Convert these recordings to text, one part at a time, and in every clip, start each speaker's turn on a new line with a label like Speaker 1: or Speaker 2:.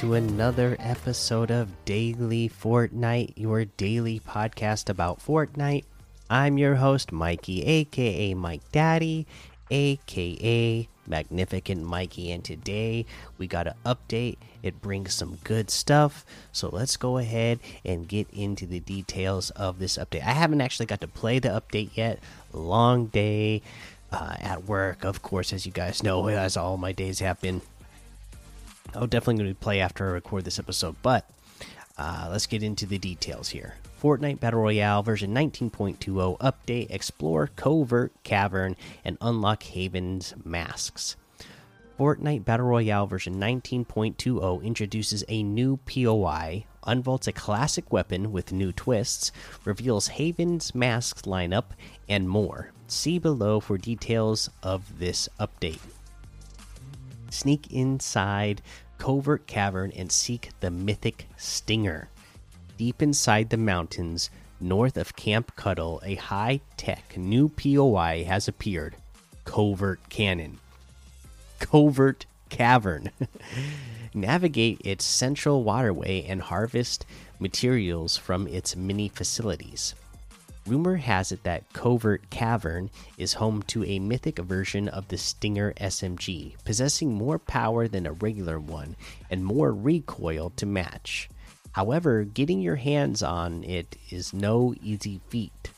Speaker 1: to another episode of Daily Fortnite, your daily podcast about Fortnite. I'm your host, Mikey, aka Mike Daddy, aka Magnificent Mikey, and today we got an update. It brings some good stuff, so let's go ahead and get into the details of this update. I haven't actually got to play the update yet. Long day uh, at work, of course, as you guys know, as all my days have been. I'll definitely going to play after I record this episode, but uh, let's get into the details here. Fortnite Battle Royale version 19.20 update explore covert cavern and unlock Haven's masks. Fortnite Battle Royale version 19.20 introduces a new POI, unvaults a classic weapon with new twists, reveals Haven's masks lineup, and more. See below for details of this update sneak inside Covert Cavern and seek the mythic Stinger. Deep inside the mountains, north of Camp Cuddle, a high tech new POI has appeared Covert Cannon. Covert Cavern. Navigate its central waterway and harvest materials from its many facilities. Rumor has it that Covert Cavern is home to a mythic version of the Stinger SMG, possessing more power than a regular one and more recoil to match. However, getting your hands on it is no easy feat.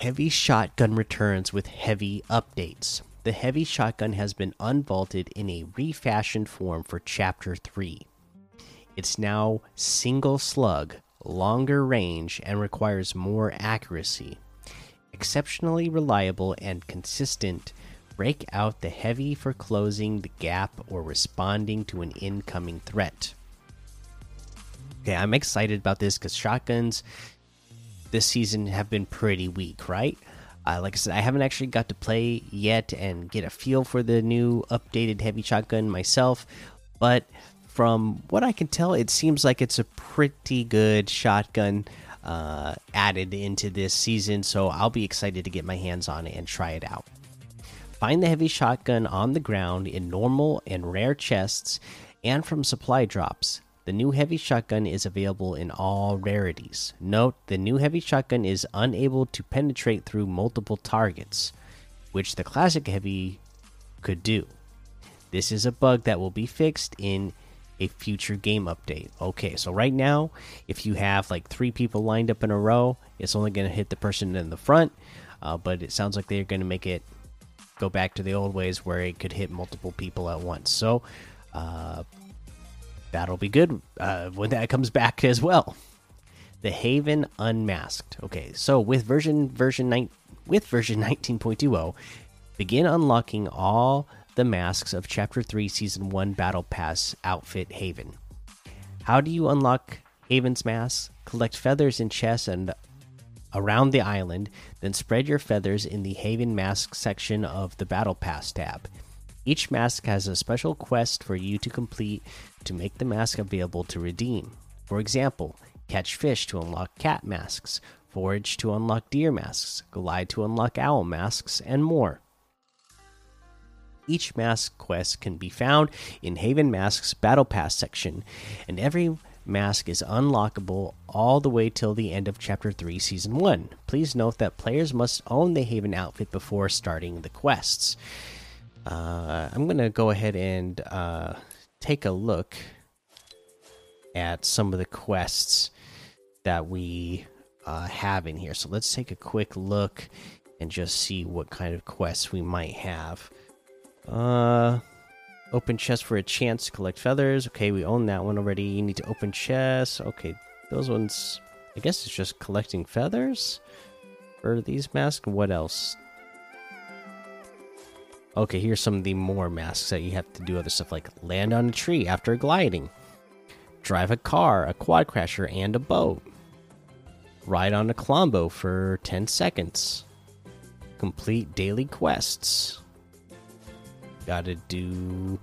Speaker 1: Heavy Shotgun returns with heavy updates. The heavy shotgun has been unvaulted in a refashioned form for Chapter 3. It's now single slug, longer range, and requires more accuracy. Exceptionally reliable and consistent, break out the heavy for closing the gap or responding to an incoming threat. Okay, I'm excited about this because shotguns this season have been pretty weak, right? Uh, like I said, I haven't actually got to play yet and get a feel for the new updated heavy shotgun myself, but from what I can tell, it seems like it's a pretty good shotgun uh, added into this season, so I'll be excited to get my hands on it and try it out. Find the heavy shotgun on the ground in normal and rare chests and from supply drops. The new heavy shotgun is available in all rarities. Note the new heavy shotgun is unable to penetrate through multiple targets, which the classic heavy could do. This is a bug that will be fixed in a future game update. Okay, so right now, if you have like three people lined up in a row, it's only going to hit the person in the front. Uh, but it sounds like they're going to make it go back to the old ways where it could hit multiple people at once. So, uh, that'll be good uh, when that comes back as well. The Haven Unmasked. Okay, so with version version nine with version 19.20, begin unlocking all the masks of Chapter 3 Season 1 Battle Pass outfit Haven. How do you unlock Haven's mask? Collect feathers in chests and around the island, then spread your feathers in the Haven mask section of the Battle Pass tab. Each mask has a special quest for you to complete to make the mask available to redeem. For example, catch fish to unlock cat masks, forage to unlock deer masks, glide to unlock owl masks, and more. Each mask quest can be found in Haven Mask's Battle Pass section, and every mask is unlockable all the way till the end of Chapter 3, Season 1. Please note that players must own the Haven outfit before starting the quests. Uh, I'm going to go ahead and uh, take a look at some of the quests that we uh, have in here. So let's take a quick look and just see what kind of quests we might have. Uh, open chest for a chance to collect feathers. Okay, we own that one already. You need to open chests. Okay, those ones. I guess it's just collecting feathers for these masks. What else? Okay, here's some of the more masks that you have to do other stuff like land on a tree after gliding, drive a car, a quad crasher, and a boat, ride on a Klombo for 10 seconds, complete daily quests. Gotta do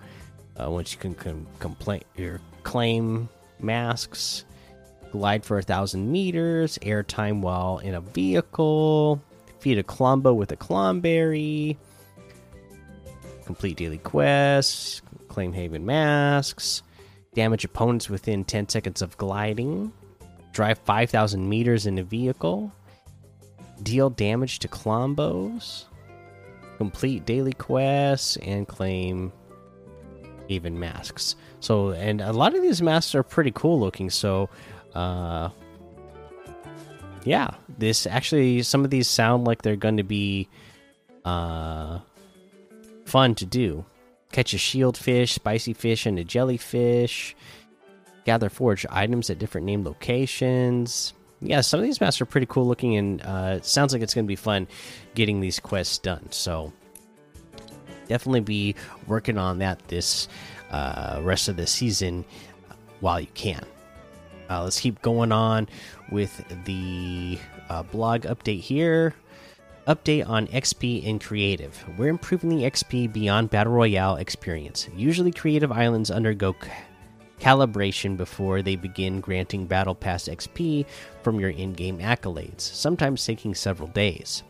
Speaker 1: uh, once you can com complain your claim masks, glide for a thousand meters, airtime while in a vehicle, feed a Klombo with a Klomberry complete daily quests, claim Haven masks, damage opponents within 10 seconds of gliding, drive 5,000 meters in a vehicle, deal damage to Klombos, complete daily quests, and claim even masks. So, and a lot of these masks are pretty cool looking. So, uh, yeah, this actually, some of these sound like they're going to be uh, fun to do. Catch a shield fish, spicy fish, and a jellyfish. Gather forage items at different named locations. Yeah, some of these maps are pretty cool looking, and uh, sounds like it's going to be fun getting these quests done. So, definitely be working on that this uh, rest of the season while you can. Uh, let's keep going on with the uh, blog update here. Update on XP in Creative. We're improving the XP beyond Battle Royale experience. Usually, Creative Islands undergo calibration before they begin granting Battle Pass XP from your in game accolades, sometimes taking several days.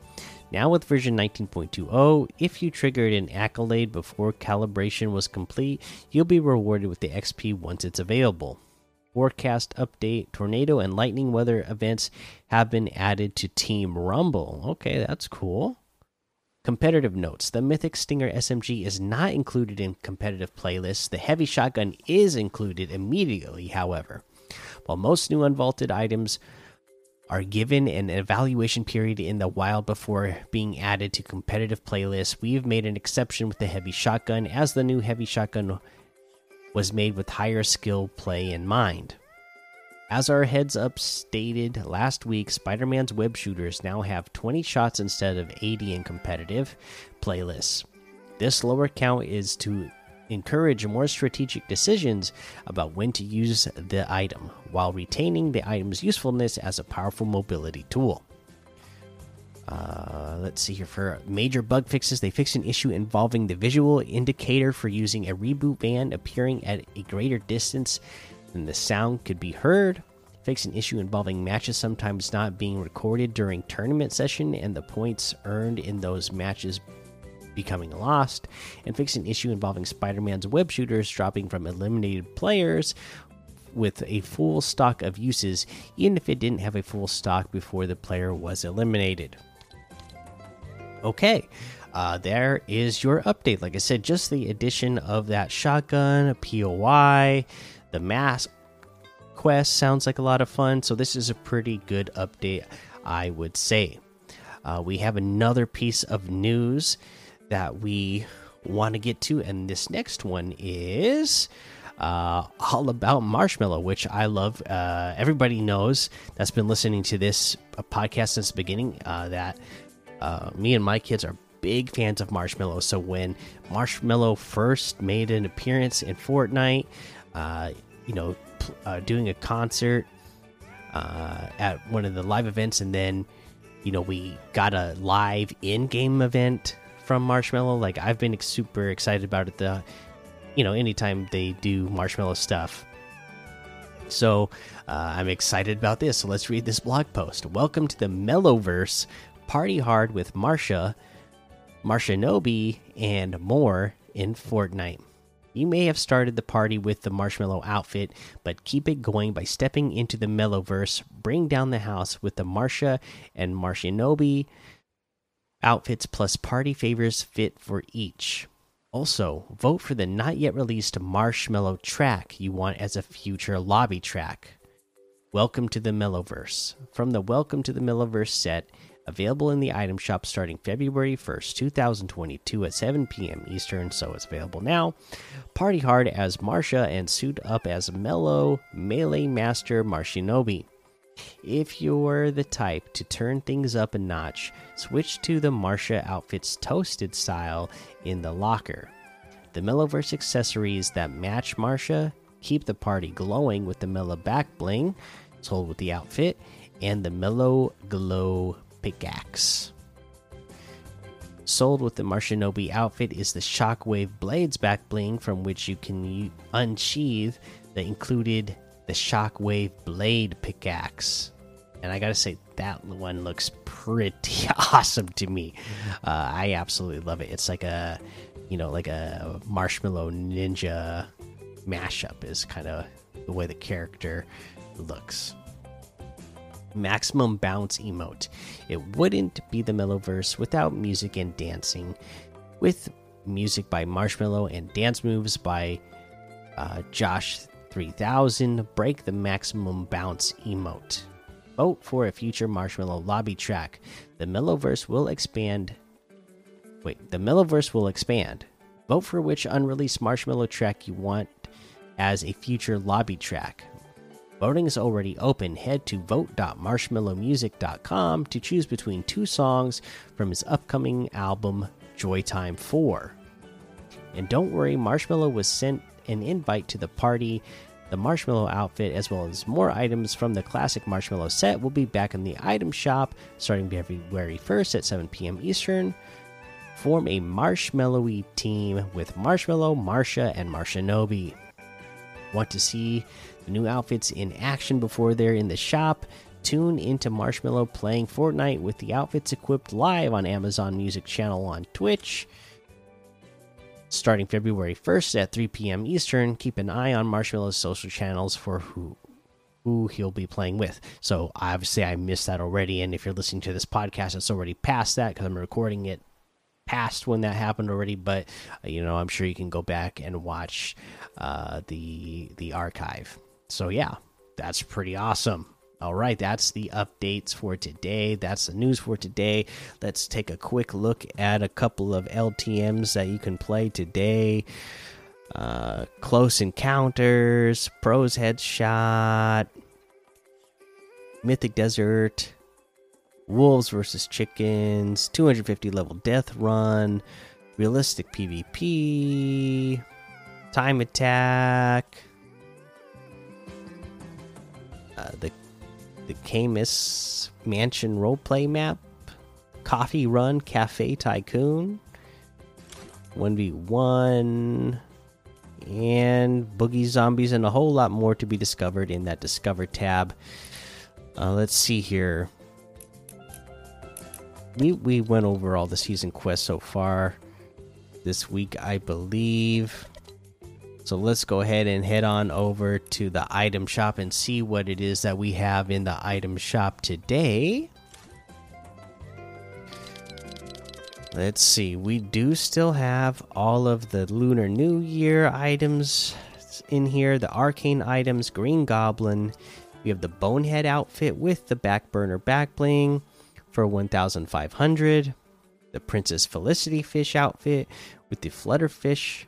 Speaker 1: Now, with version 19.20, if you triggered an accolade before calibration was complete, you'll be rewarded with the XP once it's available forecast update tornado and lightning weather events have been added to Team Rumble. Okay, that's cool. Competitive notes The Mythic Stinger SMG is not included in competitive playlists. The Heavy Shotgun is included immediately, however. While most new unvaulted items are given an evaluation period in the wild before being added to competitive playlists, we've made an exception with the Heavy Shotgun, as the new Heavy Shotgun was made with higher skill play in mind. As our heads up stated last week, Spider Man's web shooters now have 20 shots instead of 80 in competitive playlists. This lower count is to encourage more strategic decisions about when to use the item, while retaining the item's usefulness as a powerful mobility tool. Uh, let's see here for major bug fixes. They fixed an issue involving the visual indicator for using a reboot van appearing at a greater distance than the sound could be heard. Fix an issue involving matches sometimes not being recorded during tournament session and the points earned in those matches becoming lost. And fix an issue involving Spider Man's web shooters dropping from eliminated players with a full stock of uses, even if it didn't have a full stock before the player was eliminated. Okay, uh, there is your update. Like I said, just the addition of that shotgun, POI, the mask quest sounds like a lot of fun. So, this is a pretty good update, I would say. Uh, we have another piece of news that we want to get to, and this next one is uh, all about Marshmello, which I love. Uh, everybody knows that's been listening to this podcast since the beginning uh, that uh, me and my kids are big fans of Marshmello. So when Marshmello first made an appearance in Fortnite, uh, you know, uh, doing a concert uh, at one of the live events, and then you know we got a live in-game event from Marshmello. Like I've been super excited about it. The you know anytime they do Marshmello stuff. So uh, I'm excited about this. So let's read this blog post. Welcome to the Mellowverse party hard with Marsha, Marshinobi, and more in Fortnite. You may have started the party with the Marshmello outfit, but keep it going by stepping into the Mellowverse. Bring down the house with the Marsha and Marshinobi outfits plus party favors fit for each. Also, vote for the not yet released Marshmello track you want as a future lobby track. Welcome to the Mellowverse. From the Welcome to the Mellowverse set, Available in the item shop starting February 1st, 2022 at 7 p.m. Eastern, so it's available now. Party hard as Marsha and suit up as Mellow Melee Master Marshinobi. If you're the type to turn things up a notch, switch to the Marsha outfit's toasted style in the locker. The Mellowverse accessories that match Marsha keep the party glowing with the Mellow back bling sold with the outfit and the Mellow Glow pickaxe. Sold with the Marshinobi outfit is the Shockwave Blades back bling, from which you can unsheath the included the Shockwave Blade pickaxe. And I gotta say, that one looks pretty awesome to me. Uh, I absolutely love it. It's like a you know, like a marshmallow ninja mashup is kind of the way the character looks. Maximum bounce emote. It wouldn't be the Mellowverse without music and dancing. With music by Marshmello and dance moves by uh, Josh 3000, break the maximum bounce emote. Vote for a future Marshmello lobby track. The Mellowverse will expand. Wait, the Mellowverse will expand. Vote for which unreleased Marshmello track you want as a future lobby track. Voting is already open. Head to vote.marshmellomusic.com to choose between two songs from his upcoming album, Joytime 4. And don't worry, Marshmello was sent an invite to the party. The Marshmello outfit, as well as more items from the classic Marshmello set, will be back in the item shop starting February 1st at 7 p.m. Eastern. Form a Marshmello team with Marshmello, Marsha, and Marshinobi. Want to see new outfits in action before they're in the shop? Tune into Marshmello playing Fortnite with the outfits equipped live on Amazon Music channel on Twitch. Starting February 1st at 3 p.m. Eastern, keep an eye on Marshmello's social channels for who who he'll be playing with. So obviously I missed that already, and if you're listening to this podcast, it's already past that because I'm recording it past when that happened already. But uh, you know, I'm sure you can go back and watch uh, the the archive. So yeah, that's pretty awesome. All right, that's the updates for today. That's the news for today. Let's take a quick look at a couple of LTMs that you can play today. Uh, close encounters, pros headshot, mythic desert, wolves versus chickens, 250 level death run, realistic PvP, time attack, the the Camus Mansion roleplay map, Coffee Run Cafe Tycoon, 1v1, and Boogie Zombies, and a whole lot more to be discovered in that Discover tab. Uh, let's see here. We, we went over all the season quests so far this week, I believe. So let's go ahead and head on over to the item shop and see what it is that we have in the item shop today. Let's see. We do still have all of the Lunar New Year items in here, the arcane items, Green Goblin. We have the Bonehead outfit with the Backburner back bling for 1500. The Princess Felicity fish outfit with the Flutterfish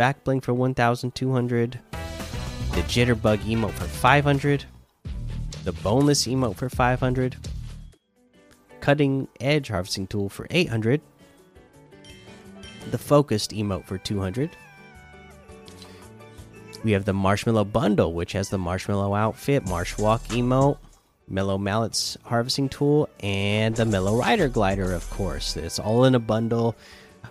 Speaker 1: back bling for 1200 the jitterbug emote for 500 the boneless emote for 500 cutting edge harvesting tool for 800 the focused emote for 200 we have the Marshmello bundle which has the Marshmello outfit marshwalk emote mellow mallets harvesting tool and the mellow rider glider of course. It's all in a bundle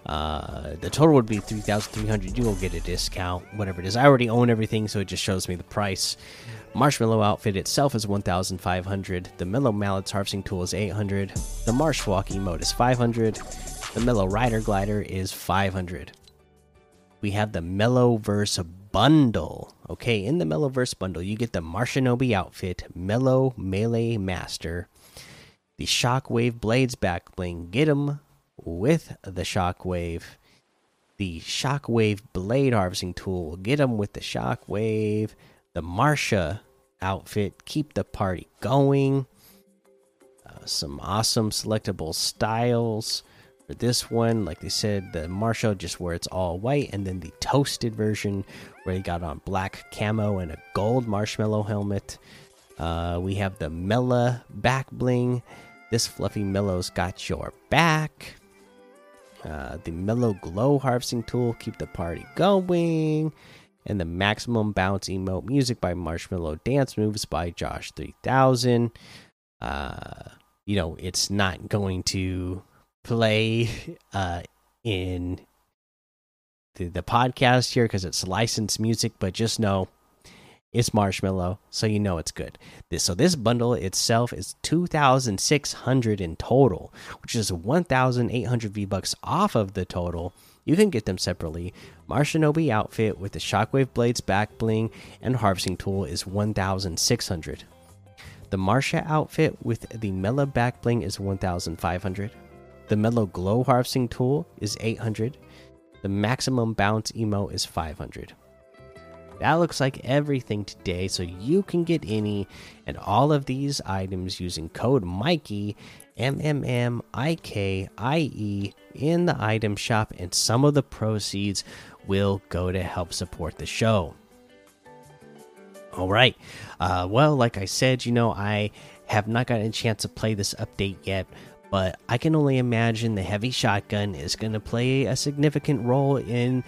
Speaker 1: uh, the total would be 3,300. You will get a discount, whatever it is. I already own everything, so it just shows me the price. Marshmello outfit itself is 1,500. The Mellow Mallets harvesting tool is 800. The Marsh Walk emote is 500. The Mellow Rider glider is 500. We have the Mellowverse bundle. Okay, in the Mellowverse bundle, you get the Marshinobi outfit, Mellow Melee Master, the Shockwave Blades back bling. Get 'em with the shockwave. The shockwave blade harvesting tool get them with the shockwave. The marsha outfit keep the party going. Uh, some awesome selectable styles for this one. Like they said the marsha just where it's all white and then the toasted version where they got on black camo and a gold marshmallow helmet. Uh, we have the Mellow back bling. This fluffy mellow's got your back uh, the mellow glow harvesting tool keep the party going and the maximum bounce emote music by marshmello dance moves by josh 3000 uh you know it's not going to play uh in the, the podcast here because it's licensed music but just know It's Marshmello, so you know it's good. This so this bundle itself is 2600 in total, which is 1800 V-bucks off of the total. You can get them separately. Marshinobi outfit with the Shockwave Blades back bling and harvesting tool is 1600. The Marsha outfit with the Mellow back bling is 1500. The Mellow Glow harvesting tool is 800. The maximum bounce emo is 500. That looks like everything today, so you can get any and all of these items using code Mikey M M M I K I E in the item shop, and some of the proceeds will go to help support the show. All right. Uh, well, like I said, you know, I have not gotten a chance to play this update yet, but I can only imagine the heavy shotgun is going to play a significant role in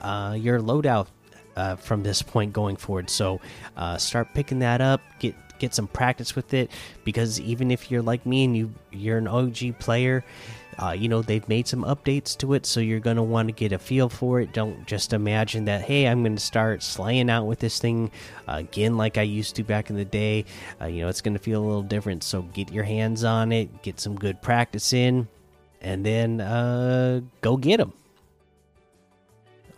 Speaker 1: uh, your loadout uh, from this point going forward. So uh, start picking that up, get get some practice with it, because even if you're like me and you you're an OG player, uh, you know they've made some updates to it, so you're gonna want to get a feel for it. Don't just imagine that hey, I'm gonna start slaying out with this thing uh, again like I used to back in the day. Uh, you know it's gonna feel a little different. So get your hands on it, get some good practice in, and then uh, go get them.